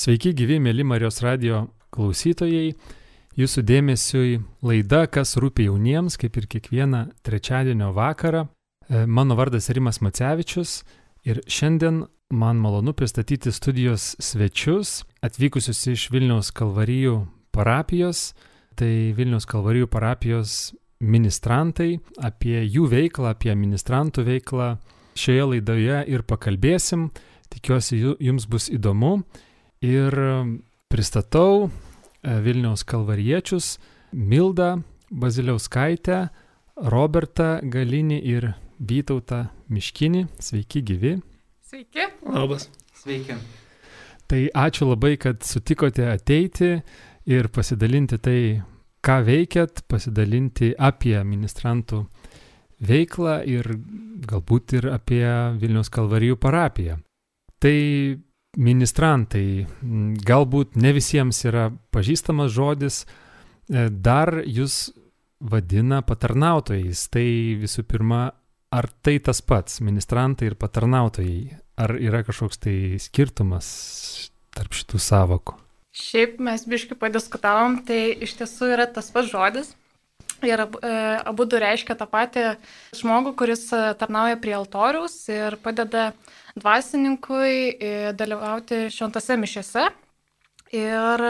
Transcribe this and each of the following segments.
Sveiki, gyvi mėly Marijos radio klausytojai. Jūsų dėmesiui laida, kas rūpi jauniems, kaip ir kiekvieną trečiadienio vakarą. E, mano vardas Rimas Macevičius ir šiandien man malonu pristatyti studijos svečius, atvykusius iš Vilniaus Kalvarijų parapijos. Tai Vilniaus Kalvarijų parapijos ministrantai, apie jų veiklą, apie ministrantų veiklą šioje laidoje ir pakalbėsim. Tikiuosi, jums bus įdomu. Ir pristatau e, Vilniaus kalvariečius Mildą Baziliauskaitę, Robertą Galinį ir Vytautą Miškinį. Sveiki gyvi. Sveiki. Labas. Sveiki. Tai ačiū labai, kad sutikote ateiti ir pasidalinti tai, ką veikiat, pasidalinti apie ministrantų veiklą ir galbūt ir apie Vilniaus Kalvarijų parapiją. Tai ministrantai, galbūt ne visiems yra pažįstamas žodis, e, dar jūs vadina patarnautojais. Tai visų pirma, ar tai tas pats, ministrantai ir patarnautojai? Ar yra kažkoks tai skirtumas tarp šitų savokų? Šiaip mes biškai padiskutavom, tai iš tiesų yra tas pats žodis. Ir e, abu du reiškia tą patį žmogų, kuris e, tarnauja prie altoriaus ir padeda dvasininkui e, dalyvauti šventose mišiose. Ir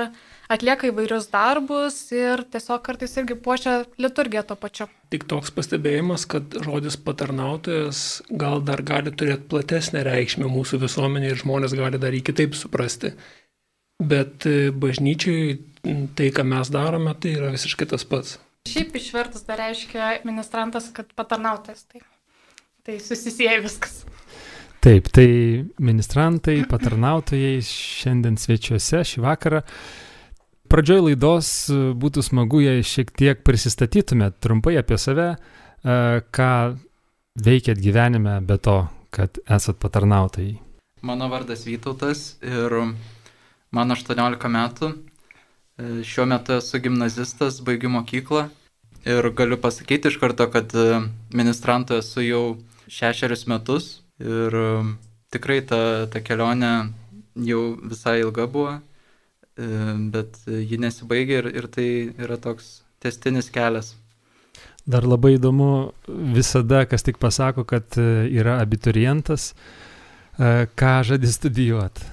atlieka įvairius darbus ir tiesiog kartais irgi puošia liturgiją to pačiu. Tik toks pastebėjimas, kad žodis patarnautojas gal dar gali turėti platesnę reikšmę mūsų visuomenėje ir žmonės gali dar jį kitaip suprasti. Bet bažnyčiai tai, ką mes darome, tai yra visiškai tas pats. Šiaip išvertus dar reiškia ministrantas, kad patarnautojas. Tai, tai susisieja viskas. Taip, tai ministrantai, patarnautojai šiandien svečiuose šį vakarą. Pradžioj laidos būtų smagu, jei šiek tiek prisistatytumėt trumpai apie save, e, ką veikėt gyvenime be to, kad esat patarnautojai. Mano vardas Vytautas ir man 18 metų. E, šiuo metu esu gimnazistas, baigiu mokyklą ir galiu pasakyti iš karto, kad e, ministrantu esu jau šešerius metus ir e, tikrai ta, ta kelionė jau visai ilga buvo, bet ji nesibaigė ir, ir tai yra toks testinis kelias. Dar labai įdomu visada, kas tik pasako, kad yra abiturientas, ką žadi studijuoti.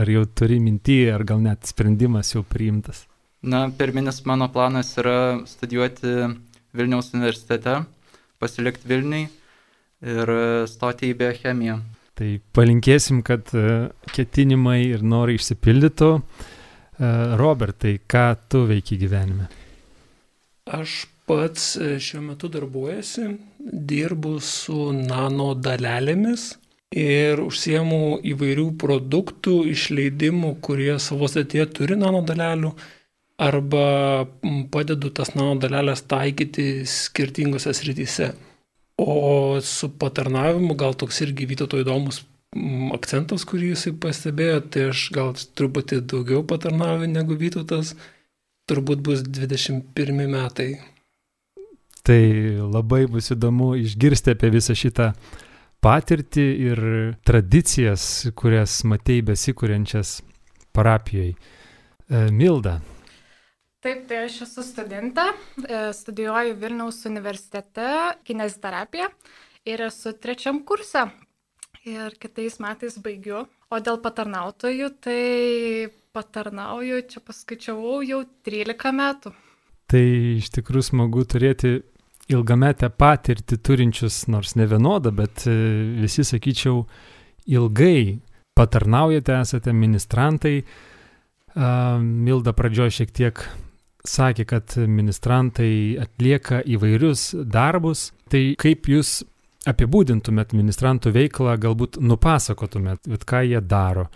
Ar jau turi mintį, ar gal net sprendimas jau priimtas? Na, pirminis mano planas yra studijuoti Vilniaus universitete, pasilikti Vilniui ir stoti į biochemiją. Tai palinkėsim, kad e, ketinimai ir norai išsipildytų. E, Robertai, ką tu veiki gyvenime? Aš pats e, šiuo metu darbuojasi, dirbu su nano dalelėmis ir užsiemu įvairių produktų išleidimų, kurie savo sėtėje turi nano dalelių arba padedu tas nano dalelės taikyti skirtingose srityse. O su patarnavimu gal toks irgi Vytauto įdomus akcentas, kurį jisai pastebėjo, tai aš gal truputį daugiau patarnauju negu Vytautas, turbūt bus 21 metai. Tai labai bus įdomu išgirsti apie visą šitą patirtį ir tradicijas, kurias matei besikūrenčias parapijoje. Milda, Taip, tai aš esu studentė, e, studijuoju Vilniaus universitete kineziterapiją ir esu trečiam kurse. Ir kitais metais baigiu. O dėl patarnautojų, tai patarnauju, čia paskaičiavau jau 13 metų. Tai iš tikrųjų smagu turėti ilgametę patirtį turinčius, nors ne vienodą, bet e, visi, sakyčiau, ilgai patarnaujate, esate ministrantai. Milda pradžioje šiek tiek sakė, kad ministrantai atlieka įvairius darbus. Tai kaip jūs apibūdintumėt ministrantų veiklą, galbūt nupasakotumėt, ką jie daro.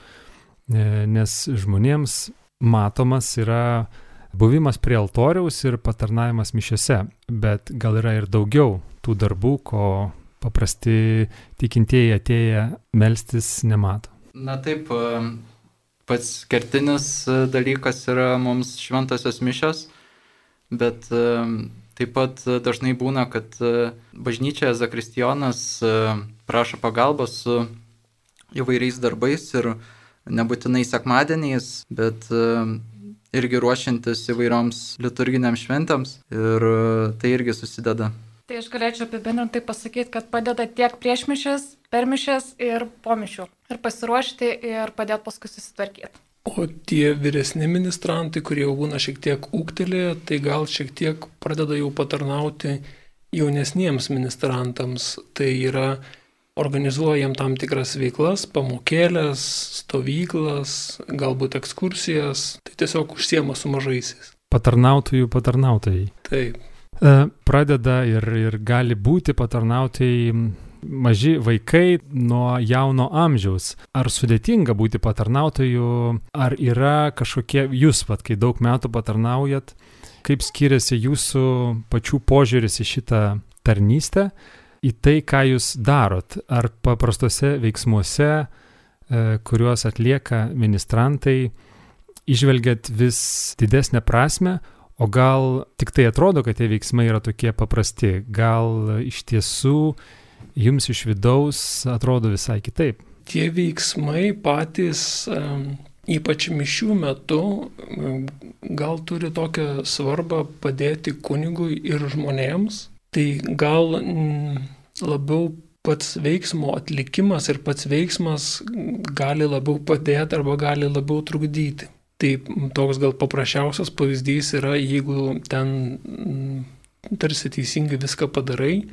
E, nes žmonėms matomas yra buvimas prie altoriaus ir patarnavimas mišiose, bet gal yra ir daugiau tų darbų, ko paprasti tikintieji atėję melstis nemato. Na taip, pats kertinis e, dalykas yra mums šventosios mišios, bet e, taip pat dažnai būna, kad e, bažnyčioje Zakristijonas prašo pagalbos su įvairiais darbais ir nebūtinai sekmadieniais, bet irgi ruošiantis įvairioms liturginiams šventėms ir tai irgi susideda. Tai aš galėčiau apibendrinti pasakyti, kad padeda tiek prieš mišęs, per mišęs ir po mišių. Ir pasiruošti ir padėti paskui susitvarkyti. O tie vyresni ministrantai, kurie jau būna šiek tiek ūktelėję, tai gal šiek tiek pradeda jau patarnauti jaunesniems ministrantams. Tai yra organizuojam tam tikras veiklas, pamokėlės, stovyklas, galbūt ekskursijas, tai tiesiog užsiema su mažaisiais. Patarnautojų patarnautojai. Taip. E, pradeda ir, ir gali būti patarnautojai maži vaikai nuo jauno amžiaus. Ar sudėtinga būti patarnautoju, ar yra kažkokie, jūs, pat, kai daug metų patarnaujat, kaip skiriasi jūsų pačių požiūris į šitą tarnystę, į tai, ką jūs darot, ar paprastose veiksmuose, e, kuriuos atlieka ministrantai, išvelgiat vis didesnę prasme, o gal tik tai atrodo, kad tie veiksmai yra tokie paprasti, gal iš tiesų jums iš vidaus atrodo visai kitaip. Tie veiksmai patys, ypač mišių metu, gal turi tokią svarbą padėti kunigui ir žmonėms, tai gal labiau pats veiksmo atlikimas ir pats veiksmas gali labiau padėti arba gali labiau trukdyti. Tai toks gal paprasčiausias pavyzdys yra, jeigu ten tarsi teisingai viską padarai,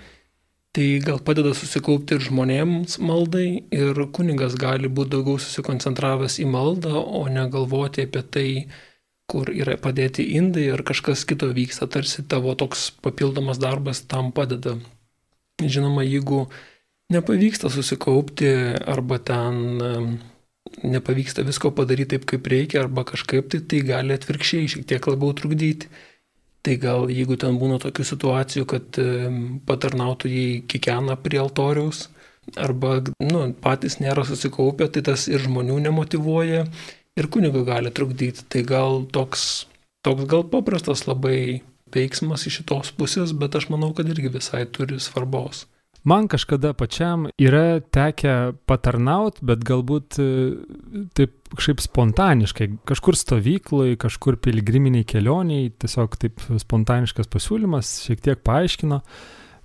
tai gal padeda susikaupti ir žmonėms maldai ir kunigas gali būti daugiau susikoncentravęs į maldą, o ne galvoti apie tai, kur yra padėti indai ar kažkas kito vyksta, tarsi tavo toks papildomas darbas tam padeda. Žinoma, jeigu nepavyksta susikaupti arba ten nepavyksta visko padaryti taip, kaip reikia arba kažkaip, tai tai gali atvirkščiai šiek tiek labiau trukdyti. Tai gal jeigu ten būna tokių situacijų, kad patarnautojai kikena prie altoriaus arba nu, patys nėra susikaupę, tai tas ir žmonių nemotivuoja ir kunigo gali trukdyti. Tai gal toks, toks gal paprastas labai veiksmas iš šitos pusės, bet aš manau, kad irgi visai turi svarbos. Man kažkada pačiam yra tekę patarnaut, bet galbūt e, taip kažkaip spontaniškai, kažkur stovyklai, kažkur piligriminiai kelioniai, tiesiog taip spontaniškas pasiūlymas, šiek tiek paaiškino,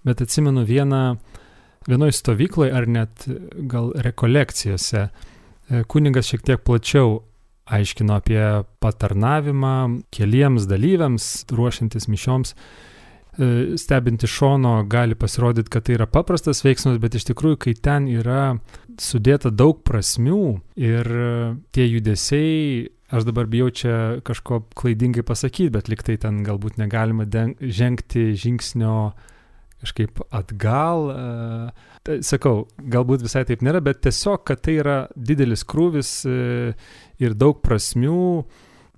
bet atsimenu vieną, vienoje stovykloje ar net gal rekolekcijose, e, kuningas šiek tiek plačiau aiškino apie patarnavimą keliems dalyviams, ruošiantis mišioms. E, stebint iš šono gali pasirodyti, kad tai yra paprastas veiksmas, bet iš tikrųjų, kai ten yra sudėta daug prasmių ir tie judesiai, aš dabar bijau čia kažko klaidingai pasakyti, bet liktai ten galbūt negalima žengti žingsnio kažkaip atgal. E, sakau, galbūt visai taip nėra, bet tiesiog, kad tai yra didelis krūvis e, ir daug prasmių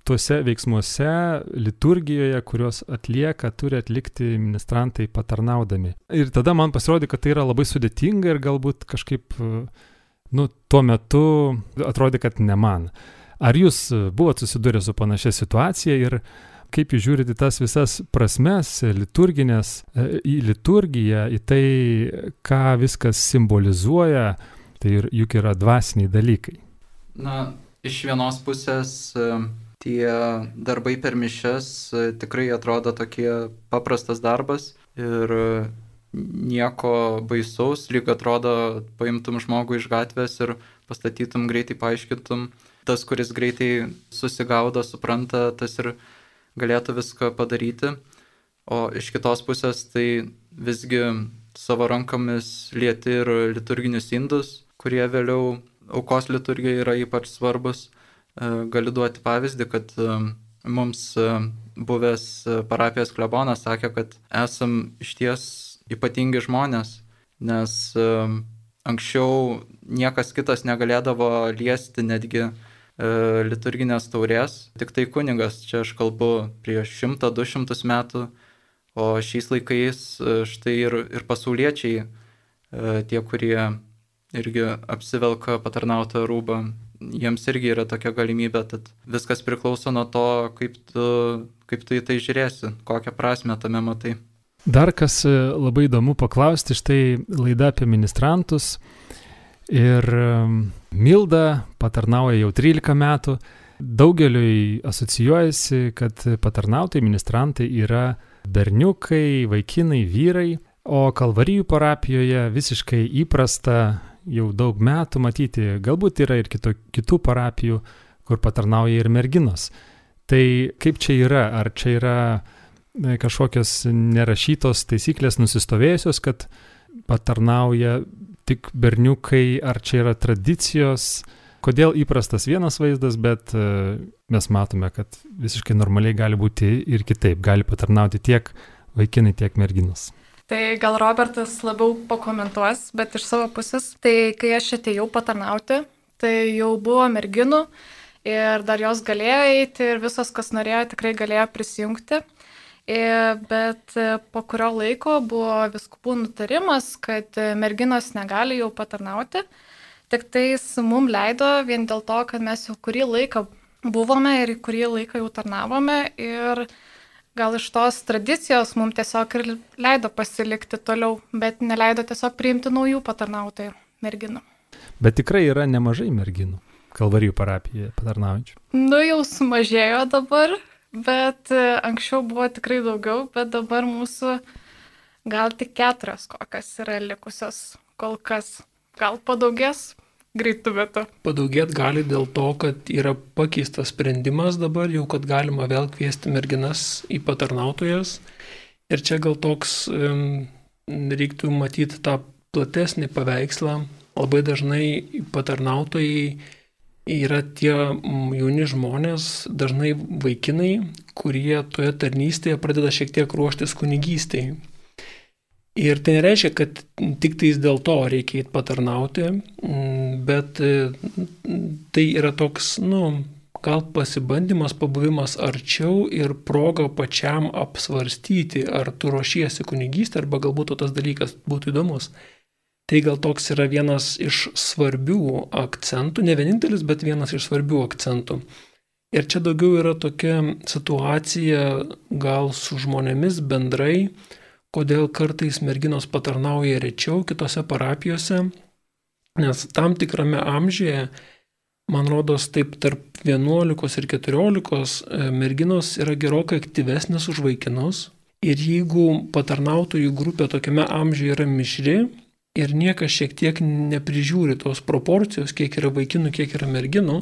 tuose veiksmuose, liturgijoje, kuriuos atlieka, turi atlikti ministrantai patarnaudami. Ir tada man pasirodė, kad tai yra labai sudėtinga ir galbūt kažkaip, nu, tuo metu atrodė, kad ne man. Ar jūs buvote susidūrę su panašia situacija ir kaip jūs žiūrite tas visas prasmes liturginės, į liturgiją, į tai, ką viskas simbolizuoja, tai juk yra dvasiniai dalykai. Na, iš vienos pusės tie darbai per mišes e, tikrai atrodo tokie paprastas darbas ir nieko baisaus, lyg atrodo paimtum žmogų iš gatvės ir pastatytum greitai, paaiškintum, tas, kuris greitai susigaudo, supranta, tas ir galėtų viską padaryti, o iš kitos pusės tai visgi savo rankomis lieti ir liturginius indus, kurie vėliau aukos liturgija yra ypač svarbus. E, galiu duoti pavyzdį, kad e, mums e, buvęs parapijos klebonas sakė, kad esam išties ypatingi žmonės, nes anksčiau niekas kitas negalėdavo liesti netgi liturginės taurės, tik tai kunigas, čia aš kalbu prieš 100-200 metų, o šiais laikais štai ir, ir pasauliečiai, tie, kurie irgi apsivelka patarnautą rūbą, jiems irgi yra tokia galimybė, tad viskas priklauso nuo to, kaip tu, kaip tu į tai žiūrėsi, kokią prasme tame matai. Dar kas labai įdomu paklausti, štai laida apie ministrantus Ir Milda patarnauja jau 13 metų. Daugeliui asocijuojasi, kad patarnautojai, ministrantai yra berniukai, vaikinai, vyrai, o Kalvarijų parapijoje visiškai įprasta jau daug metų matyti, galbūt yra ir kito, kitų parapijų, kur patarnauja ir merginos. Tai kaip čia yra? Ar čia yra e, kažkokios nerašytos taisyklės nusistovėjusios, kad patarnauja tik berniukai, ar čia yra tradicijos, kodėl įprastas vienas vaizdas, bet e, mes matome, kad visiškai normaliai gali būti ir kitaip, gali patarnauti tiek vaikinai, tiek merginos. Tai gal Robertas labiau pakomentuos, bet iš savo pusės, tai kai aš atėjau patarnauti, tai jau buvo merginų ir dar jos galėjo eiti ir visos, kas norėjo, tikrai galėjo prisijungti. Bet po kurio laiko buvo viskupų nutarimas, kad merginos negali jau patarnauti. Tik tais mum leido vien dėl to, kad mes jau kurį laiką buvome ir kurį laiką jau tarnavome ir gal iš tos tradicijos mums tiesiog ir leido pasilikti toliau, bet neleido tiesiog priimti naujų patarnautojų merginų. Bet tikrai yra nemažai merginų Kalvarijų parapijoje patarnaujančių. Nu jau sumažėjo dabar, bet e, anksčiau buvo tikrai daugiau, bet dabar mūsų gal tik keturios kokios yra likusios kol kas. Gal padaugės, greitų metų. Padaugėt gali dėl to, kad yra pakeistas sprendimas dabar jau, kad galima vėl kviesti merginas į patarnautojas. Ir čia gal toks um, reiktų matyti tą platesnį paveikslą. Labai dažnai patarnautojai yra tie jauni žmonės, dažnai vaikinai, kurie toje tarnystėje pradeda šiek tiek ruoštis kunigystėje. Ir tai nereiškia, kad tik tais dėl to reikia įt patarnauti, mm, bet e, tai yra toks, nu, gal pasibandymas, pabuvimas arčiau ir proga pačiam apsvarstyti, ar tu ruošiesi kunigystę, arba galbūt tas dalykas būtų įdomus. Tai gal toks yra vienas iš svarbių akcentų, ne vienintelis, bet vienas iš svarbių akcentų. Ir čia daugiau yra tokia situacija gal su žmonėmis bendrai, kodėl kartais merginos patarnauja rečiau kitose parapijose, nes tam tikrame amžiuje, man rodos, taip tarp 11 ir 14 e, merginos yra gerokai aktyvesnės už vaikinus. Ir jeigu patarnautojų grupė tokiame amžiuje yra mišri ir niekas šiek tiek neprižiūri tos proporcijos, kiek yra vaikinų, kiek yra merginų,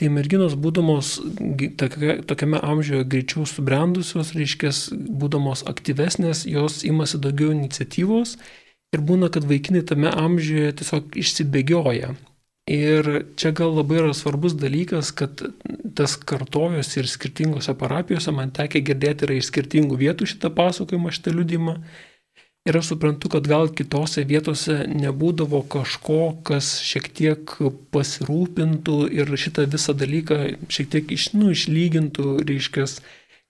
Tai merginos būdamos tokiame amžiuje greičiau subrendusios, reiškia, būdamos aktyvesnės, jos imasi daugiau iniciatyvos ir būna, kad vaikinai tame amžiuje tiesiog išsibėgioja. Ir čia gal labai yra svarbus dalykas, kad tas kartojosi ir skirtingose parapijose, man tekė girdėti yra iš skirtingų vietų šitą pasakojimą, šitą liudimą. Ir aš suprantu, kad gal kitose vietose nebūdavo kažko, kas šiek tiek pasirūpintų ir šitą visą dalyką šiek tiek iš, nu, išlygintų, reiškia,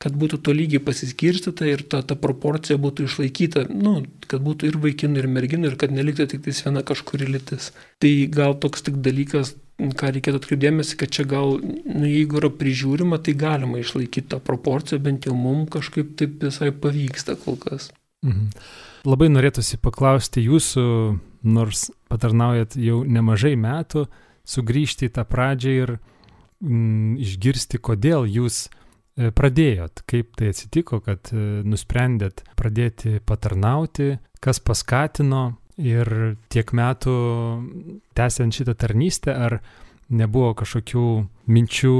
kad būtų to lygiai pasiskirstyta ir ta, ta proporcija būtų išlaikyta, nu, kad būtų ir vaikinų, ir merginų, ir kad neliktų tik tais viena kažkuri lytis. Tai gal toks tik dalykas, ką reikėtų atkreipdėmėsi, kad čia gal, nu, jeigu yra prižiūrima, tai galima išlaikyti tą proporciją, bent jau mums kažkaip taip visai pavyksta kol kas. Mhm. Labai norėtųsi paklausti jūsų, nors patarnaujat jau nemažai metų, sugrįžti į tą pradžią ir mm, išgirsti, kodėl jūs e, pradėjot, kaip tai atsitiko, kad e, nusprendėt pradėti patarnauti, kas paskatino ir tiek metų tęsiant šitą tarnystę, ar nebuvo kažkokių minčių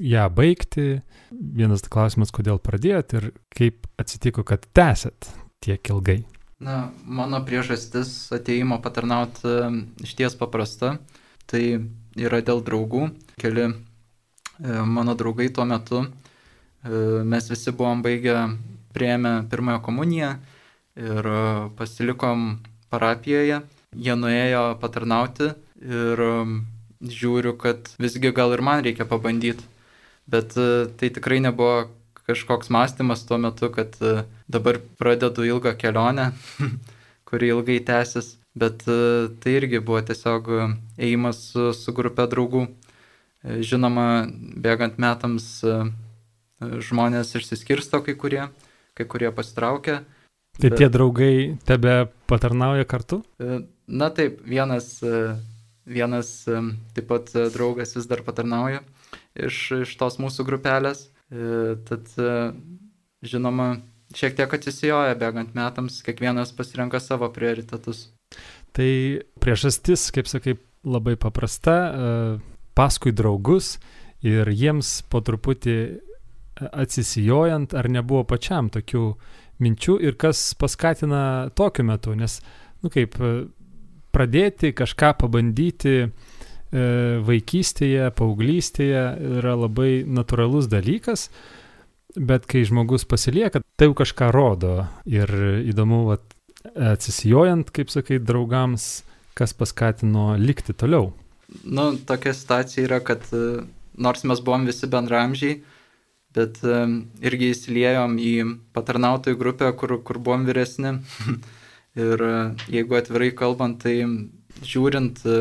ją baigti. Vienas klausimas, kodėl pradėjot ir kaip atsitiko, kad tęsėt tiek ilgai? Na, mano priežastis ateimo patarnauti iš ties paprasta. Tai yra dėl draugų. Keli e, mano draugai tuo metu, e, mes visi buvom baigę, prieėmę pirmąją komuniją ir e, pasilikom parapijoje. Jie nuėjo patarnauti ir žiūriu, kad visgi gal ir man reikia pabandyti. Bet tai tikrai nebuvo kažkoks mąstymas tuo metu, kad e, dabar pradedu ilgą kelionę, kuri ilgai tęsis, bet e, tai irgi buvo tiesiog ėjimas su, su grupė draugų. E, žinoma, bėgant metams žmonės išsiskirsto kai kurie, kai kurie pasitraukia. Tai bet... tie draugai tebe patarnauja kartu? Na taip, vienas vienas taip pat draugas vis dar patarnauja iš, iš tos mūsų grupelės. Tad, žinoma, šiek tiek atsisijoja bėgant metams, kiekvienas pasirenka savo prioritetus. Tai priežastis, kaip sakai, labai paprasta, paskui draugus ir jiems po truputį atsisijojant, ar nebuvo pačiam tokių minčių ir kas paskatina tokiu metu, nes, nu kaip, pradėti kažką pabandyti e, vaikystėje, paauglystėje yra labai natūralus dalykas, bet kai žmogus pasilieka, tai jau kažką rodo ir įdomu, vat, atsisijojant, kaip sakai, draugams, kas paskatino likti toliau. Nu, tokia situacija yra, kad nors mes buvom visi bendramžiai, bet irgi įsiliejom į patarnautojų grupę, kur, kur buvom vyresni. ir e, jeigu atvirai kalbant, tai žiūrint e,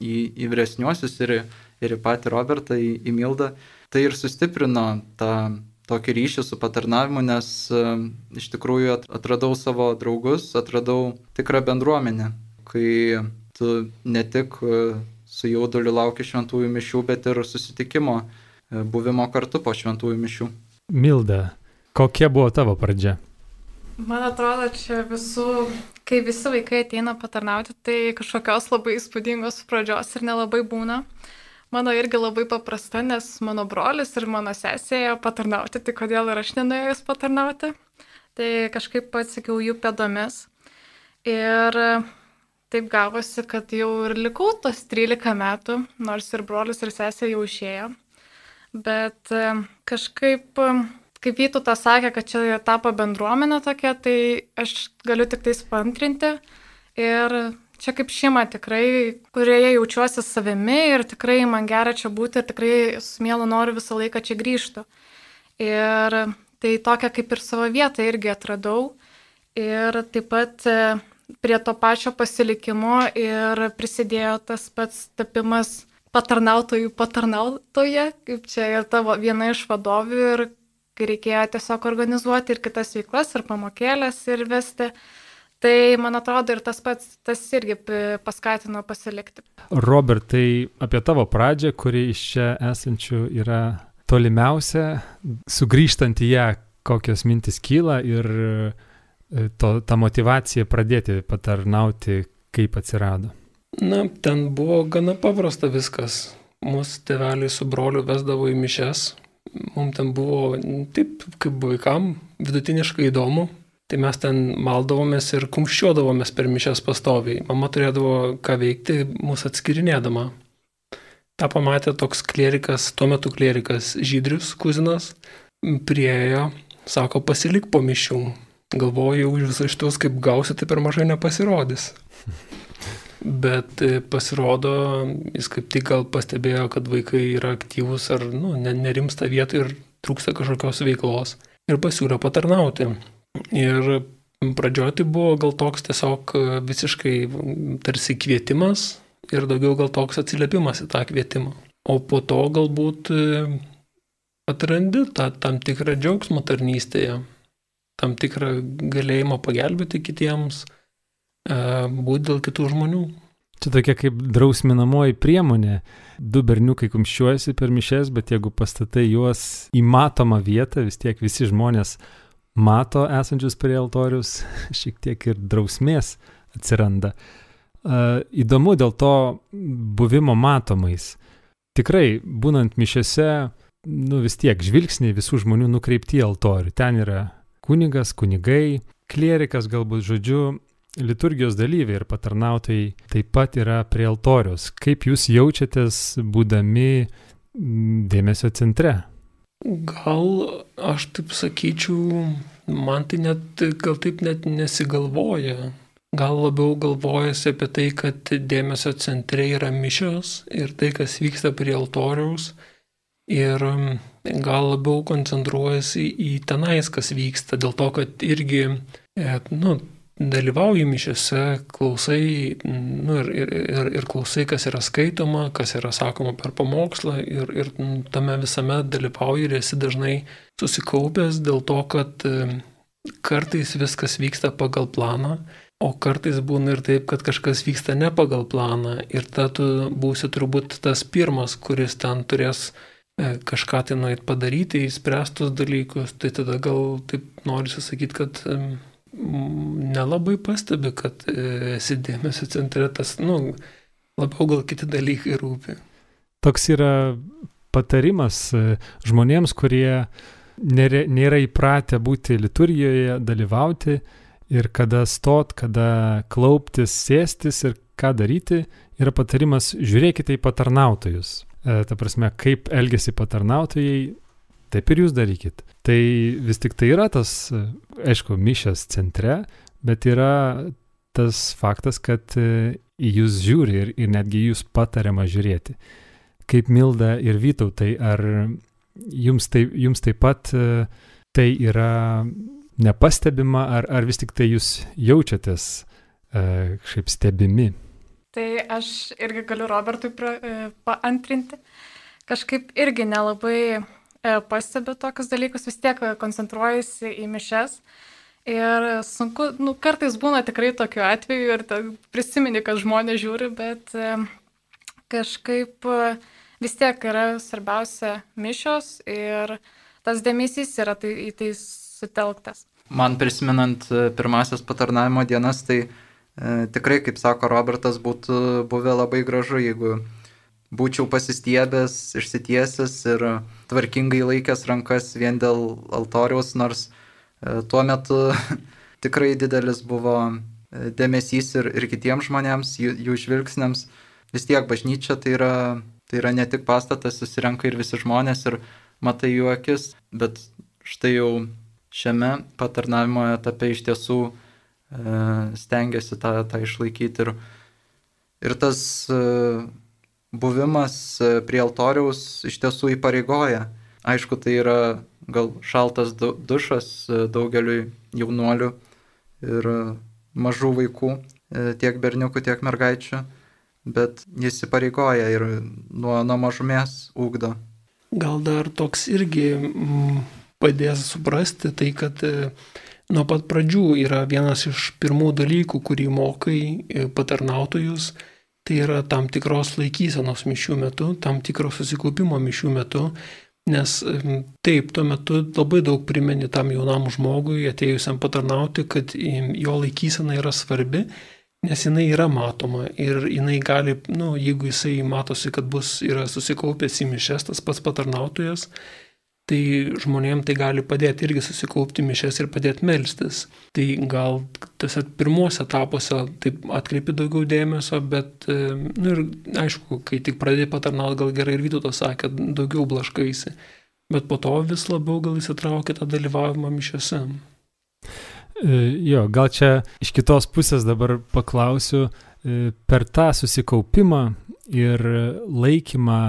į, į vyresniuosius ir, ir į patį Robertą, į, į Mildą, tai ir sustiprino tą tokį ryšį su patarnavimu, nes e, iš tikrųjų atradau savo draugus, atradau tikrą bendruomenę, kai tu ne tik su jauduliu lauki šventųjų mišių, bet ir susitikimo E, buvimo kartu po šventųjų mišių. Milda, kokia buvo tavo pradžia? Man atrodo, čia visų, kai visi vaikai ateina patarnauti, tai kažkokios labai įspūdingos pradžios ir nelabai būna. Mano irgi labai paprasta, nes mano brolis ir mano sesė ėjo patarnauti, tai kodėl ir aš nenuėjus patarnauti. Tai kažkaip atsakiau jų pėdomis. Ir taip gavosi, kad jau ir likau tos 13 metų, nors ir brolis ir sesė jau išėjo bet e, kažkaip, e, kaip Vytutas sakė, kad čia tapo bendruomenė tokia, tai aš galiu tik tai spantrinti. Ir čia kaip šeima tikrai, kurioje jaučiuosi savimi ir tikrai man gera čia būti ir tikrai su mielu noriu visą laiką čia grįžti. Ir tai tokia kaip ir savo vietą irgi atradau. Ir taip pat e, prie to pačio pasilikimo ir prisidėjo tas pats tapimas patarnautojų patarnautoje, kaip čia ir tavo viena iš vadovių ir kai reikėjo tiesiog organizuoti ir kitas veiklas, ir pamokėlės, ir vesti. Tai man atrodo ir tas pats, tas irgi paskatino pasilikti. Robertai, apie tavo pradžią, kuri iš čia esančių yra tolimiausia, sugrįžtant į ją, kokios mintis kyla ir e, to, ta motivacija pradėti patarnauti, kaip atsirado. Na, ten buvo gana paprasta viskas. Mūsų tėveliai su broliu vesdavo į mišes. Mums ten buvo taip, kaip vaikam, vidutiniškai įdomu. Tai mes ten maldavomės ir kumščiuodavomės per mišes pastoviai. Mama turėdavo ką veikti, mūsų atskirinėdama. Ta pamatė toks klerikas, tuo metu klerikas Žydrius Kuzinas, priejo, sako, pasilik po mišių. Galvoju, už visus šitus kaip gausi, tai per mažai nepasirodys. Bet e, pasirodo, jis kaip tik gal pastebėjo, kad vaikai yra aktyvūs ar nu, nerimsta vietoj ir trūksta kažkokios veiklos ir pasiūlė patarnauti. Ir pradžioje tai buvo gal toks tiesiog e, visiškai tarsi kvietimas ir daugiau gal toks atsiliepimas į tą kvietimą. O po to galbūt e, atrandi tą tam tikrą džiaugsmą tarnystėje, tam tikrą galėjimą pagelbėti kitiems būti dėl kitų žmonių. Čia tokia kaip drausminamoji priemonė. Du berniukai kumščiuojasi per mišes, bet jeigu pastatai juos į matomą vietą, vis tiek visi žmonės mato esančius prie altorius, šiek tiek ir drausmės atsiranda. Įdomu dėl to buvimo matomais. Tikrai, būnant mišiose, nu vis tiek žvilgsniai visų žmonių nukreipti į altorių. Ten yra kunigas, kunigai, klierikas galbūt žodžiu, liturgijos dalyviai ir patarnautojai taip pat yra prie altorius. Kaip jūs jaučiatės būdami dėmesio centre? Gal aš taip sakyčiau, man tai net, gal taip net nesigalvoja. Gal labiau galvojasi apie tai, kad dėmesio centre yra mišios ir tai, kas vyksta prie altoriaus. Ir gal labiau koncentruojasi į tenais, kas vyksta, dėl to, kad irgi, e, nu, dalyvauji mišiose, klausai nu, ir, ir, ir, ir klausai, kas yra skaitoma, kas yra sakoma per pamokslą ir, ir tame visame dalyvauji ir esi dažnai susikaupęs dėl to, kad kartais viskas vyksta pagal planą O kartais būna ir taip, kad kažkas vyksta ne pagal planą ir tada tu būsi turbūt tas pirmas, kuris ten turės e, kažką tai nueit padaryti, įspręstus dalykus. Tai tada gal taip noriu sakyti, kad nelabai pastebi, kad e, esi dėmesio centre, tas, nu, labiau gal kiti dalykai rūpi. Toks yra patarimas e, žmonėms, kurie nėra, nėra įpratę būti liturgijoje, dalyvauti ir kada stot, kada klauptis, sėstis ir ką daryti, yra patarimas žiūrėkite į patarnautojus. E, ta prasme, kaip elgesi patarnautojai, taip ir jūs darykit. Tai vis tik tai yra tas, aišku, mišęs centre, bet yra tas faktas, kad e, į jūs žiūri ir, ir netgi jūs patariama žiūrėti. Kaip Milda ir Vytautai, ar jums, tai, jums taip pat e, tai yra nepastebima, ar, ar vis tik tai jūs jaučiatės e, kažkaip stebimi? Tai aš irgi galiu Robertui pra, paantrinti. Kažkaip irgi nelabai pastebiu tokius dalykus, vis tiek koncentruojasi į mišes. Ir sunku, nu, kartais būna tikrai tokiu atveju ir prisimeni, kad žmonės žiūri, bet e, kažkaip e, vis tiek yra svarbiausia mišios ir tas dėmesys yra tai, į tai sutelktas. Man prisimenant e, pirmasias patarnavimo dienas, tai e, tikrai, kaip sako Robertas, būtų buvę labai gražu, jeigu būčiau pasistiebęs, išsitiesęs ir tvarkingai laikęs rankas vien dėl altoriaus, nors e, tuo metu tikrai didelis buvo e, dėmesys ir, ir kitiems žmonėms, jų, jų žvilgsniams. Vis tiek bažnyčia tai yra, tai yra ne tik pastatas, susirenka ir visi žmonės ir matai jų akis, bet štai jau šiame patarnavimo etape iš tiesų e, stengiasi tą, tą išlaikyti. Ir, ir tas e, buvimas e, prie altoriaus iš tiesų įpareigoja. Aišku, tai yra gal šaltas du, dušas e, daugeliui jaunuolių ir mažų vaikų, e, tiek berniukų, tiek mergaičių, bet jis įpareigoja ir nuo, nuo mažumės ūkdo. Gal dar toks irgi mm, padės suprasti tai, kad e, nuo pat pradžių yra vienas iš pirmų dalykų, kurį mokai e, patarnautojus, tai yra tam tikros laikysenos mišių metu, tam tikro susikaupimo mišių metu, nes taip, tuo metu labai daug primeni tam jaunam žmogui, atėjusiam patarnauti, kad jo laikysena yra svarbi, nes jinai yra matoma ir jinai gali, nu, jeigu jisai matosi, kad bus, yra susikaupęs į mišes tas pats patarnautojas, tai žmonėm tai gali padėti irgi susikaupti mišes ir padėti melstis. Tai gal tose pirmuose etapuose taip atkreipi daugiau dėmesio, bet, e, nu ir aišku, kai tik pradėjai patarnauti, gal gerai ir Vytautas sakė, daugiau blaškaisi. Bet po to vis labiau gal įsitraukia tą dalyvavimą mišiose. E, jo, gal čia iš kitos pusės dabar paklausiu, e, per tą susikaupimą ir laikymą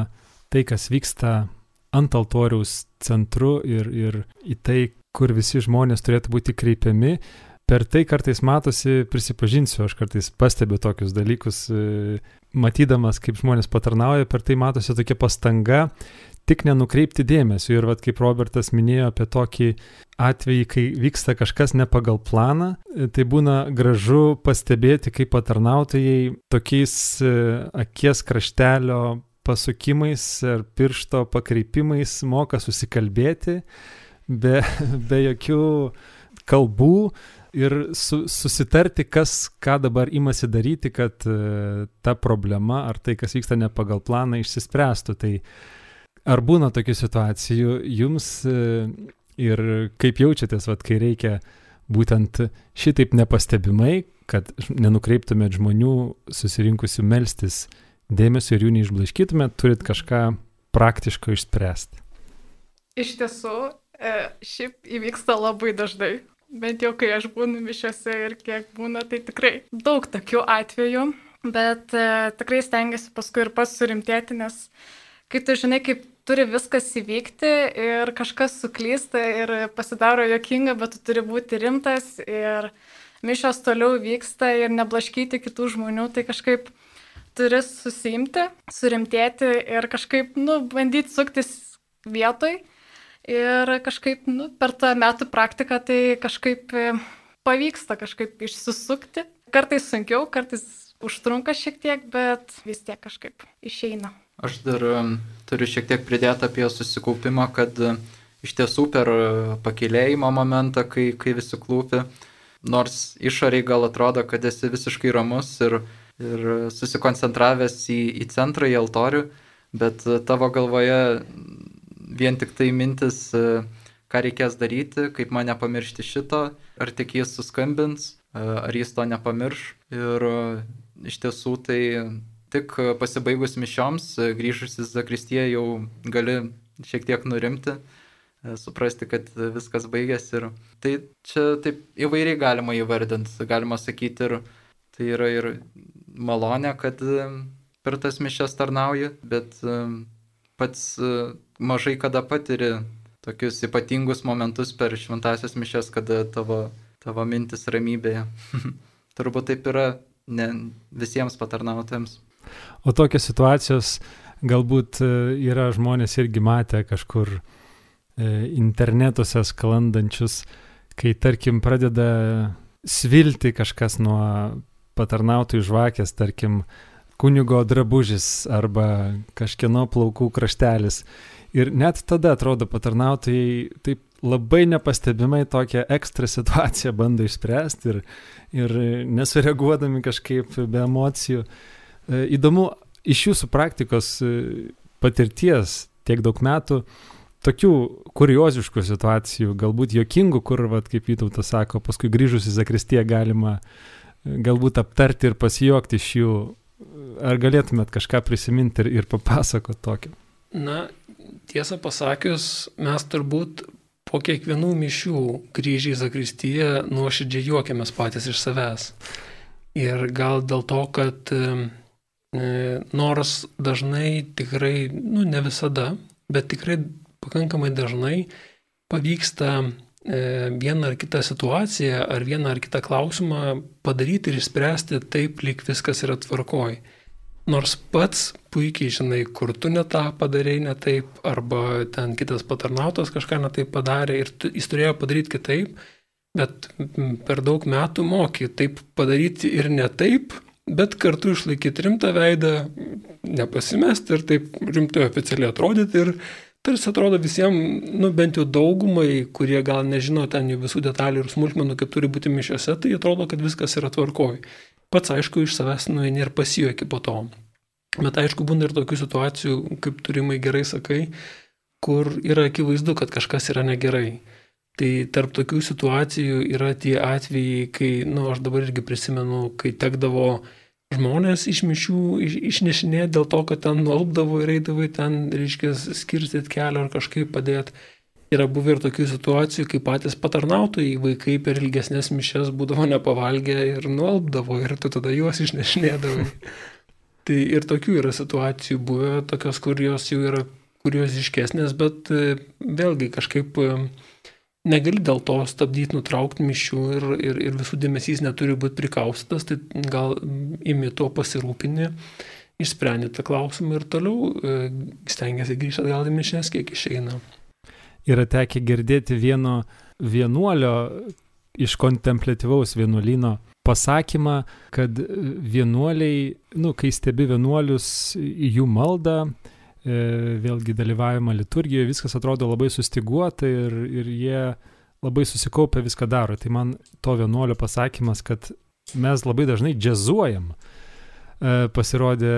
tai, kas vyksta ant altoriaus centru ir, ir į tai, kur visi žmonės turėtų būti kreipiami. Per tai kartais matosi, prisipažinsiu, aš kartais pastebiu tokius dalykus, e, matydamas, kaip žmonės patarnauja, per tai matosi tokia pastanga tik nenukreipti dėmesio. Ir vad kaip Robertas minėjo apie tokį atvejį, kai vyksta kažkas ne pagal planą, e, tai būna gražu pastebėti, kaip patarnautojai tokiais e, akies kraštelio pasukimais ar piršto pakreipimais moka susikalbėti be, be jokių kalbų ir su, susitarti, kas ką dabar imasi daryti, kad uh, ta problema ar tai, kas vyksta ne pagal planą, išsispręstų. Tai ar būna tokių situacijų jums uh, ir kaip jaučiatės, vat, kai reikia būtent šitaip nepastebimai, kad nenukreiptumėt žmonių susirinkusių melstis dėmesio ir jų neišblaškytumėt, turit kažką praktiško išspręsti. Iš tiesų, e, šiaip įvyksta labai dažnai. Bent jau kai aš būnu mišiuose ir kiek būna, tai tikrai daug tokių atvejų, bet e, tikrai stengiasi paskui ir pats surimtėti, nes kai tu žinai, kaip turi viskas įvykti ir kažkas suklysta ir pasidaro jokinga, bet tu turi būti rimtas ir mišios toliau vyksta ir neblaškyti kitų žmonių, tai kažkaip turi susimti, surimtėti ir kažkaip, nu, bandyti suktis vietoj. Ir kažkaip, nu, per tą metų praktiką tai kažkaip e, pavyksta kažkaip išsisukti Kartais sunkiau, kartais užtrunka šiek tiek, bet vis tiek kažkaip išeina. Aš dar turiu šiek tiek pridėti apie susikaupimą, kad iš tiesų per pakilėjimo momentą, kai, kai visi klūpi, nors išoriai gal atrodo, kad esi visiškai ramus ir, ir susikoncentravęs į, į centrą, į altorių, bet tavo galvoje vien tik tai mintis, ką reikės daryti, kaip mane pamiršti šito, ar tik jis suskambins, ar jis to nepamirš. Ir iš tiesų tai tik pasibaigus mišioms, grįžus į Zakristiją jau gali šiek tiek nurimti, suprasti, kad viskas baigėsi. Ir tai čia taip įvairiai galima įvardinti, galima sakyti ir tai yra ir malonė, kad per tas mišes tarnauji, bet pats mažai kada patiri tokius ypatingus momentus per šventasias mišes, kada tavo, tavo mintis ramybėje. Turbūt taip yra ne visiems patarnautojams. O tokios situacijos galbūt e, yra žmonės irgi matę kažkur e, internetuose sklandančius, kai tarkim pradeda svilti kažkas nuo patarnautojų žvakės, tarkim kunigo drabužis arba kažkieno plaukų kraštelis. Ir net tada atrodo patarnautojai taip labai nepastebimai tokią ekstra situaciją bando išspręsti ir, ir nesureaguodami kažkaip be emocijų. E, įdomu, iš jūsų praktikos e, patirties tiek daug metų, tokių kurioziškų situacijų, galbūt jokingų, kur, vat, kaip Vytautas sako, paskui grįžus į Zakristiją galima e, galbūt aptarti ir pasijuokti iš jų. Ar galėtumėt kažką prisiminti ir, ir papasakoti tokio? Na, tiesą pasakius, mes turbūt po kiekvienų mišių grįžę į Zakristiją nuoširdžiai juokiamės patys iš savęs. Ir gal dėl to, kad e, nors dažnai tikrai, nu ne visada, bet tikrai pakankamai dažnai pavyksta vieną ar kitą situaciją ar vieną ar kitą klausimą padaryti ir išspręsti taip, lyg viskas yra tvarkoj. Nors pats puikiai žinai, kur tu ne tą padarėjai ne taip, arba ten kitas patarnautas kažką ne taip padarė ir tu, jis turėjo padaryti kitaip, bet per daug metų moki taip padaryti ir ne taip, bet kartu išlaikyti rimtą veidą, nepasimesti ir taip rimtai oficialiai atrodyti ir tarsi atrodo visiems, nu bent jau daugumai, kurie gal nežino ten visų detalių ir smulkmenų, kaip turi būti mišiuose, tai atrodo, kad viskas yra tvarkoj pats aišku iš savęs nueini ir pasijuoki po to. Bet aišku, būna ir tokių situacijų, kaip turimai gerai sakai, kur yra akivaizdu, kad kažkas yra negerai. Tai tarp tokių situacijų yra tie atvejai, kai, na, nu, aš dabar irgi prisimenu, kai tekdavo žmonės iš mišių iš, išnešinėti dėl to, kad ten nuolpdavo ir eidavo ten, reiškia, skirstyti kelią ar kažkaip padėti. Yra buvę ir tokių situacijų, kai patys patarnautojai vaikai per ilgesnės mišes būdavo nepavalgę ir nuolpdavo ir tu tada juos išnešinėdavai. tai ir tokių yra situacijų buvę, tokios, kur jos jau yra kurioziškesnės, bet e, vėlgi kažkaip e, negali dėl to stabdyti, nutraukti mišių ir, ir, ir visų dėmesys neturi būti prikaustytas, tai gal imi tuo pasirūpinį, išsprendė tą klausimą ir toliau e, stengiasi grįžti atgal į mišęs, kiek išeina. Yra tekę girdėti vieno vienuolio iš kontemplatyvaus vienuolino pasakymą, kad vienuoliai, nu, kai stebi vienuolius jų maldą, vėlgi dalyvavimą liturgijoje, viskas atrodo labai sustiguota ir, ir jie labai susikaupę viską daro. Tai man to vienuolio pasakymas, kad mes labai dažnai džiazuojam, e, pasirodė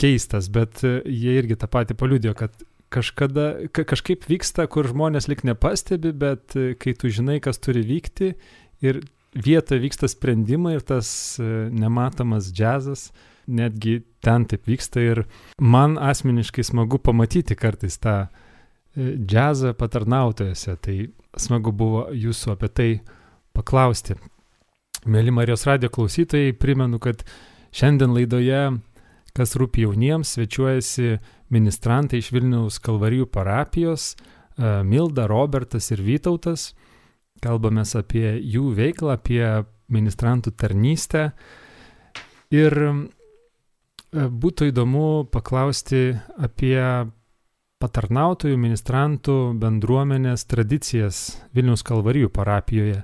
keistas, bet jie irgi tą patį paliudėjo, kad kažkada, ka, kažkaip vyksta, kur žmonės lik nepastebi, bet e, kai tu žinai, kas turi vykti ir vietoje vyksta sprendimai ir tas e, nematomas džiazas, netgi ten taip vyksta ir man asmeniškai smagu pamatyti kartais tą e, džiazą patarnautojose, tai smagu buvo jūsų apie tai paklausti. Mėly Marijos radio klausytojai, primenu, kad šiandien laidoje, kas rūpi jauniems, svečiuojasi ministrantai iš Vilniaus Kalvarijų parapijos, e, Milda, Robertas ir Vytautas. Kalbamės apie jų veiklą, apie ministrantų tarnystę. Ir būtų įdomu paklausti apie patarnautojų, ministrantų bendruomenės tradicijas Vilniaus Kalvarijų parapijoje.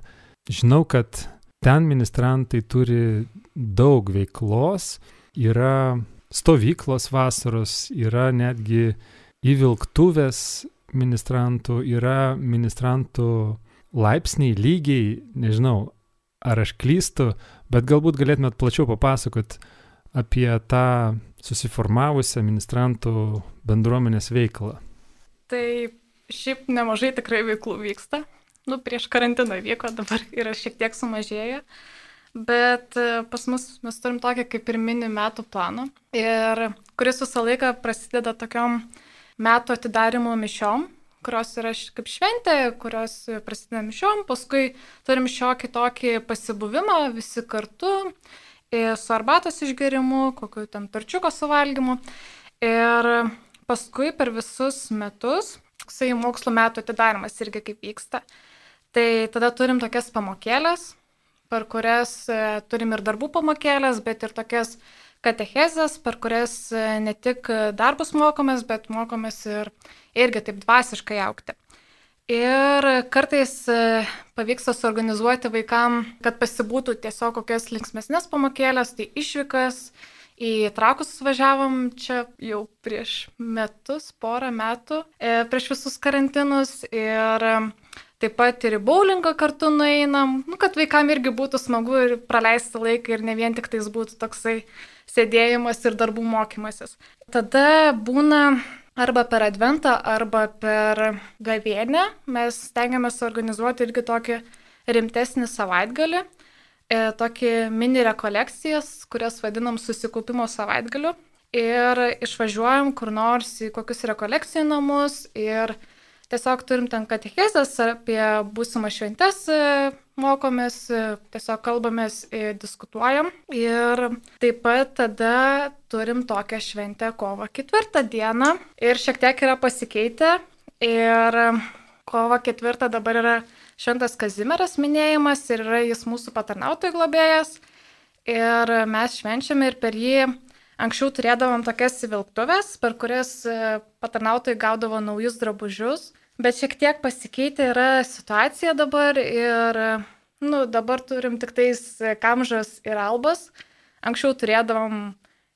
Žinau, kad ten ministrantai turi daug veiklos, yra stovyklos vasaros, yra netgi įvilktuvės ministrantų, yra ministrantų laipsniai, lygiai, nežinau, ar aš klystu, bet galbūt galėtumėt plačiau papasakot apie tą susiformavusią ministrantų bendruomenės veiklą. Tai šiaip nemažai tikrai veiklų vyksta. Nu, prieš karantiną vyko, dabar yra šiek tiek sumažėję. Bet e, pas mus mes turim tokią kaip ir mini metų planą, ir kuris visą laiką prasideda tokiom metų atidarimo mišiom, kurios yra kaip šventė, kurios prasideda mišiom, paskui turim šiokį tokį pasibuvimą visi kartu, su arbatos išgerimu, kokiu ten perčiuko suvalgymu. Ir paskui per visus metus, toksai mokslo metų atidarimas irgi kaip vyksta. Tai tada turim tokias pamokėlės, per kurias e, turim ir darbų pamokėlės, bet ir tokias katechezės, per kurias e, ne tik darbus mokomės, bet mokomės ir irgi taip dvasiškai aukti. Ir kartais e, pavyksta suorganizuoti vaikam, kad pasibūtų tiesiog kokias linksmesnės pamokėlės, tai išvykas, Į trakus važiavom čia jau prieš metus, porą metų, e, prieš visus karantinus. Ir e, taip pat ir į bowlingą kartu nueinam, nu, kad vaikam irgi būtų smagu ir praleisti laiką ir ne vien tik tais būtų toksai sėdėjimas ir darbų mokymasis. Tada būna arba per adventą, arba per gavienę mes stengiamės organizuoti irgi tokį rimtesnį savaitgalį e, tokį mini rekolekcijas, kurias vadinam susikaupimo savaitgaliu. Ir išvažiuojam kur nors į kokius rekolekcijų namus ir tiesiog turim ten katechezės apie būsimą šventes, e, mokomės, e, tiesiog kalbamės, e, diskutuojam. Ir taip pat tada turim tokią šventę kovo ketvirtą dieną. Ir šiek tiek yra pasikeitę. Ir kovo ketvirtą dabar yra Šventas Kazimieras minėjimas ir yra jis mūsų patarnautojų globėjas. Ir mes švenčiame ir per jį anksčiau turėdavom tokias įvilktuvės, per kurias e, patarnautojai gaudavo naujus drabužius. Bet šiek tiek pasikeitė yra situacija dabar ir, nu, dabar turim tik tais kamžas ir albas. Anksčiau turėdavom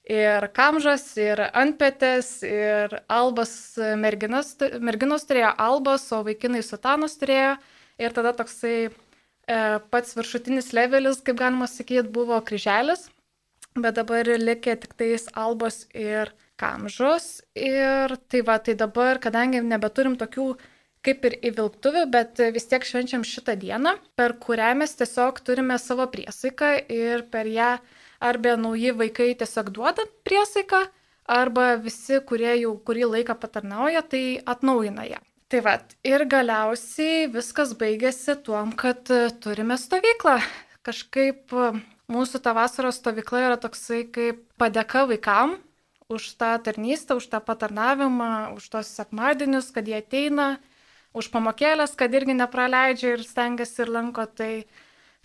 ir kamžas, ir antpetės, ir albas merginas, merginos turėjo albas, o vaikinai sutanos turėjo. Ir tada toksai e, pats viršutinis levelis, kaip galima sakyti, buvo kryželis, bet dabar likė tik tais albos ir kamžos. Ir tai va, tai dabar, kadangi nebeturim tokių kaip ir įvilktuvių, bet vis tiek švenčiam šitą dieną, per kurią mes tiesiog turime savo priesaiką ir per ją arba nauji vaikai tiesiog duoda priesaiką, arba visi, kurie jau kurį laiką patarnauja, tai atnaujina ją. Tai va, ir galiausiai viskas baigėsi tuom, kad turime stovyklą. Kažkaip mūsų ta vasaros stovykla yra toksai kaip padėka vaikam už tą tarnystę, už tą patarnavimą, už tos sekmadienius, kad jie ateina, už pamokėlės, kad irgi nepraleidžia ir stengiasi ir lanko. Tai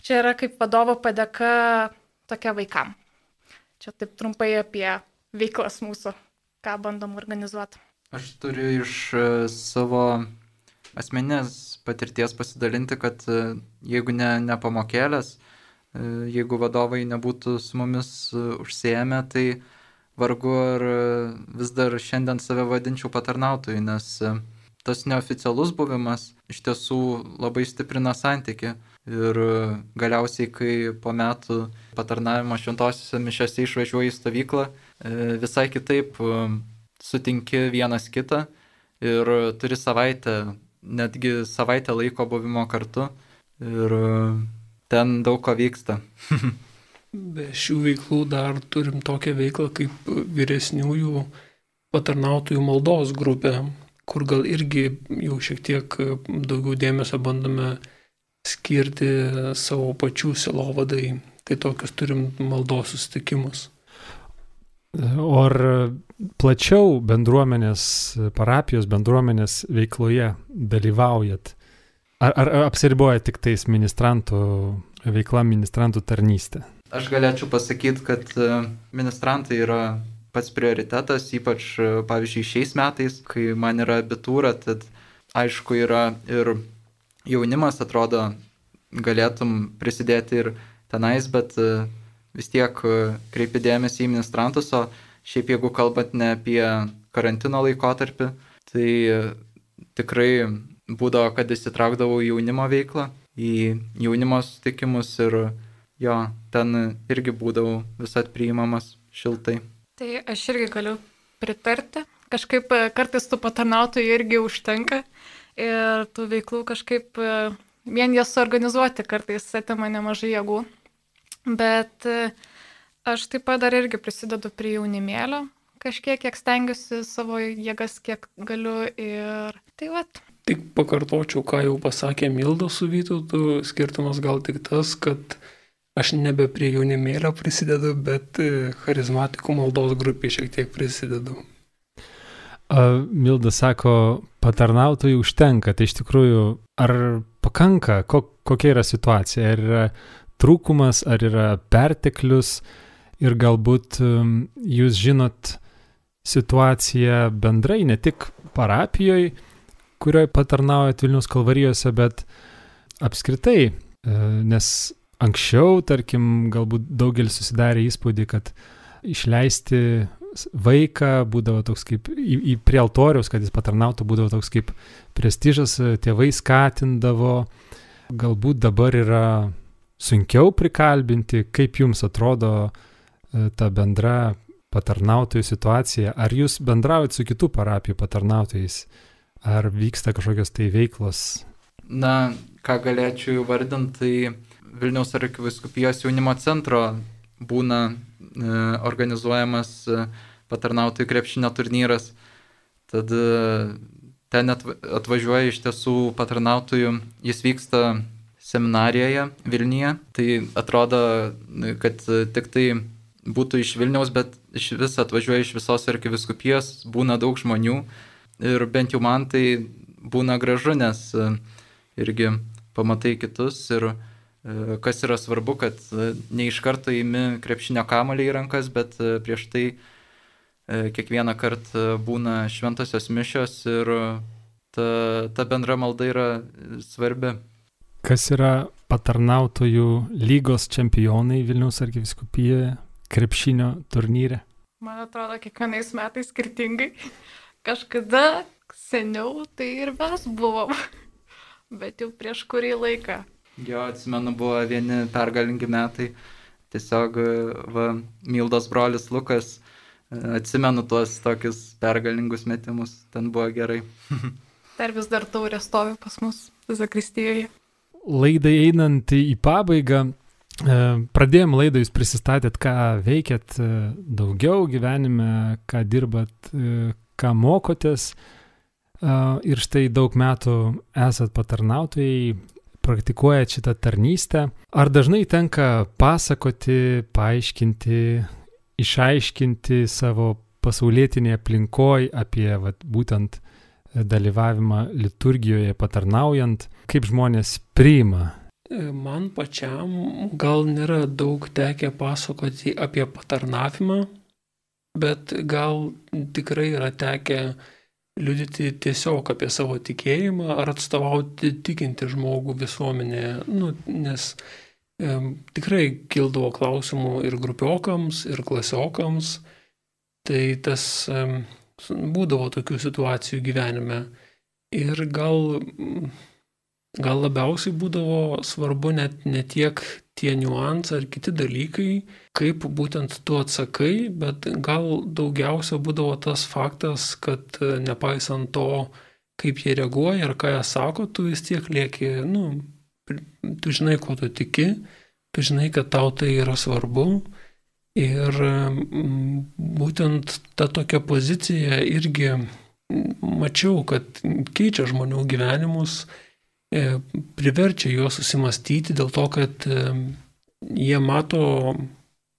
čia yra kaip vadovo padėka tokia vaikam. Čia taip trumpai apie veiklas mūsų, ką bandom organizuoti. Aš turiu iš e, savo asmenės patirties pasidalinti, kad e, jeigu ne, ne pamokėlės, jeigu vadovai nebūtų su mumis užsiemę, tai vargu ar vis dar šiandien save vadinčiau patarnautojui, nes tas neoficialus buvimas iš tiesų labai stiprina santyki. Ir galiausiai, kai po metų patarnavimo šventosiuose mišiose išvažiuoji į stovyklą, visai kitaip sutinki vienas kitą ir turi savaitę, netgi savaitę laiko buvimo kartu ir ten daug ko vyksta. Be šių veiklų dar turim tokią veiklą kaip vyresniųjų patarnautojų maldos grupė, kur gal irgi jau šiek tiek daugiau dėmesio bandome skirti savo pačių silovadai. Tai tokius turim maldos susitikimus. O ar plačiau bendruomenės, parapijos bendruomenės veikloje dalyvaujat? Ar, ar apsiriboja tik tais ministrantų veikla, ministrantų tarnystė? Aš galėčiau pasakyti, kad e, ministrantai yra pats prioritetas, ypač, e, pavyzdžiui, šiais metais, kai man yra abitūra, tad aišku yra ir jaunimas, atrodo, galėtum prisidėti ir tenais, bet e, vis tiek kreipi dėmesį į ministrantus, o šiaip jeigu kalbant ne apie karantino laikotarpį, tai tikrai būdavo, kad įsitraukdavau jaunimo veiklą, į jaunimo sutikimus ir jo, ten irgi būdavau visat priimamas šiltai. Tai aš irgi galiu pritarti. Kažkaip kartais tų patarnautojų irgi užtenka ir tų veiklų kažkaip vien jas suorganizuoti kartais atima nemažai jėgų. Bet e, aš taip pat dar irgi prisidedu prie jaunimėlio, kažkiek, kiek stengiuosi savo jėgas, kiek galiu ir tai vat. Tik pakartočiau, ką jau pasakė Mildo su Vytautu, skirtumas gal tik tas, kad aš nebe prie jaunimėlio prisidedu, bet e, charizmatikų maldos grupė šiek tiek prisidedu. Milda sako, patarnautojų užtenka. Tai iš tikrųjų, ar pakanka, ko, kokia yra situacija? Ar yra trūkumas, ar yra perteklius? Ir galbūt jūs žinot situaciją bendrai, ne tik parapijoje, kurioje patarnaujat Vilnius kalvarijose, bet apskritai, e, nes anksčiau, tarkim, galbūt daugelis susidarė įspūdį, kad išleisti vaiką, būdavo toks kaip į, į prie altoriaus, kad jis patarnautų, būdavo toks kaip prestižas, tėvai skatindavo, galbūt dabar yra sunkiau prikalbinti, kaip jums atrodo e, ta bendra patarnautojų situacija, ar jūs bendraujat su kitų parapijų patarnautojais, ar vyksta kažkokios tai veiklos? Na, ką galėčiau įvardinti, tai Vilniaus arkiviskupijos jaunimo centro būna E, organizuojamas e, patarnautojų krepšinio turnyras. Tad e, ten atvažiuoja iš tiesų patarnautojų, jis vyksta seminarijoje Vilniuje. Tai atrodo, kad tik tai būtų iš Vilniaus, bet iš vis atvažiuoja iš visos arkiviskupijos, būna daug žmonių ir bent jau man tai būna gražu, nes irgi pamatai kitus ir E, kas yra svarbu, kad e, ne iš karto įimi krepšinio kamalį į rankas, bet e, prieš tai kiekvieną kartą būna šventosios mišios ir ta, ta bendra malda yra svarbi. Kas yra patarnautojų lygos čempionai Vilniaus arkiviskupijoje krepšinio turnyre? Man atrodo, kiekvienais metais skirtingai. Kažkada seniau tai ir mes buvom, bet jau prieš kurį laiką. Jo, atsimenu, buvo vieni pergalingi metai. Tiesiog, va, Mildos brolis Lukas, atsimenu tuos tokius pergalingus metimus, ten buvo gerai. Dar vis dar taurė stovi pas mus Zakristijoje. Laidai einant į pabaigą, e, pradėjom laidą, jūs prisistatėt, ką veikėt e, daugiau gyvenime, ką dirbat, e, ką mokotės. Ir štai daug metų esat patarnautojai, praktikuojat šitą tarnystę, ar dažnai tenka pasakoti, paaiškinti, išaiškinti savo pasaulietinėje aplinkoje apie vat, būtent dalyvavimą liturgijoje patarnaujant, kaip žmonės priima? Man pačiam gal nėra daug tekę pasakoti apie patarnavimą, bet gal tikrai yra tekę liudyti tiesiog apie savo tikėjimą ar atstovauti tikinti žmogų visuomenėje, nu, nes e, tikrai kildavo klausimų ir grupiokams, ir klasiokams, tai tas e, būdavo tokių situacijų gyvenime. Ir gal gal labiausiai būdavo svarbu net ne tiek tie niuansai ar kiti dalykai, kaip būtent tu atsakai, bet gal daugiausia būdavo tas faktas, kad e, nepaisant to, kaip jie reaguoja ir ką jie sako, tu vis tiek lieki, nu, tu žinai, ko tu tiki, tu žinai, kad tau tai yra svarbu. Ir būtent ta tokia pozicija irgi mačiau, kad keičia žmonių gyvenimus, priverčia juos susimastyti dėl to, kad e, jie mato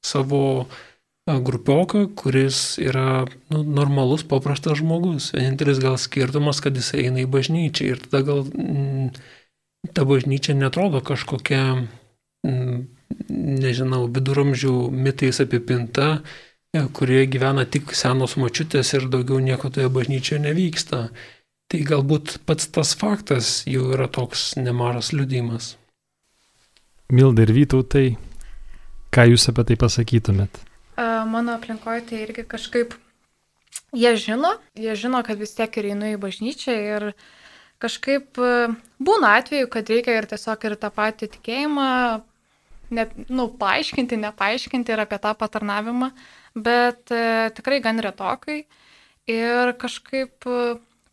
savo e, grupioką, kuris yra nu, normalus, paprastas žmogus. Vienintelis gal skirtumas, kad jis eina į bažnyčią ir tada gal m, ta bažnyčia netrodo kažkokia, m, nežinau, viduramžių mitais apipinta, kurie gyvena tik senos močiutės ir daugiau nieko toje bažnyčioje nevyksta. Tai galbūt pats tas faktas jau yra toks nemažas liudimas. Milda ir Vytautai. Ką jūs apie tai pasakytumėt? Mano aplinkoje tai irgi kažkaip jie žino, jie žino, kad vis tiek ir einu į bažnyčią ir kažkaip būna atveju, kad reikia ir tiesiog ir tą patį tikėjimą, net, nu, paaiškinti, nepaaiškinti ir apie tą patarnavimą, bet tikrai gan retokai. Ir kažkaip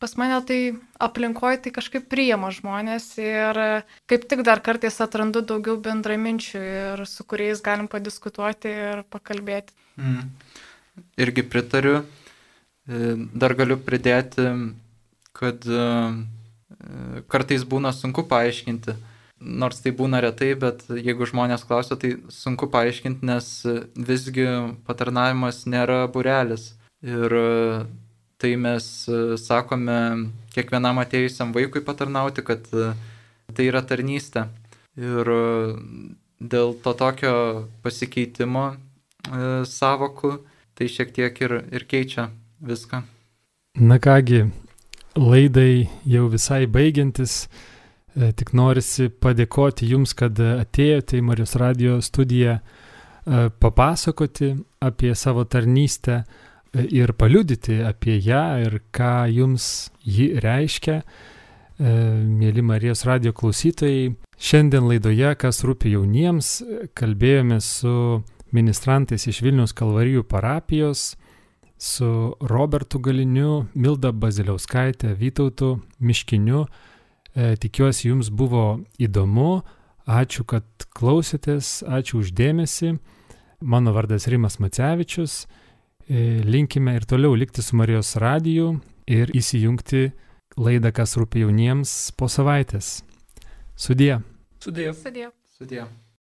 pas mane tai aplinkoje tai kažkaip priima žmonės ir kaip tik dar kartais atrandu daugiau bendraminčių ir su kuriais galim padiskutuoti ir pakalbėti. Mm. Irgi pritariu. E, dar galiu pridėti, kad e, kartais būna sunku paaiškinti. Nors tai būna retai, bet jeigu žmonės klausia, tai sunku paaiškinti, nes visgi patarnavimas nėra burelis. Ir tai mes e, sakome kiekvienam atėjusiam vaikui patarnauti, kad e, tai yra tarnystė. Ir e, dėl to tokio pasikeitimo savokų, tai šiek tiek ir, ir keičia viską. Na kągi, laidai jau visai baigiantis, tik norisi padėkoti Jums, kad atėjote į Marijos radio studiją papasakoti apie savo tarnystę, ir paliudyti apie ją ir ką jums ji reiškia. E, mėly Marijos radio klausytojai, šiandien laidoje, kas rūpi jauniems, kalbėjome su ministrantais iš Vilnius Kalvarijų parapijos, su Robertu Galiniu, Milda Baziliauskaitė, Vytautu Miškiniu. E, tikiuosi, jums buvo įdomu. Ačiū, kad klausėtės, ačiū uždėmesi. Mano vardas Rimas Macevičius. E, linkime ir toliau likti su Marijos radiju ir įsijungti laidą, kas rūpi jauniems po savaitės. Sudie. Sudie. Sudie. Sudie.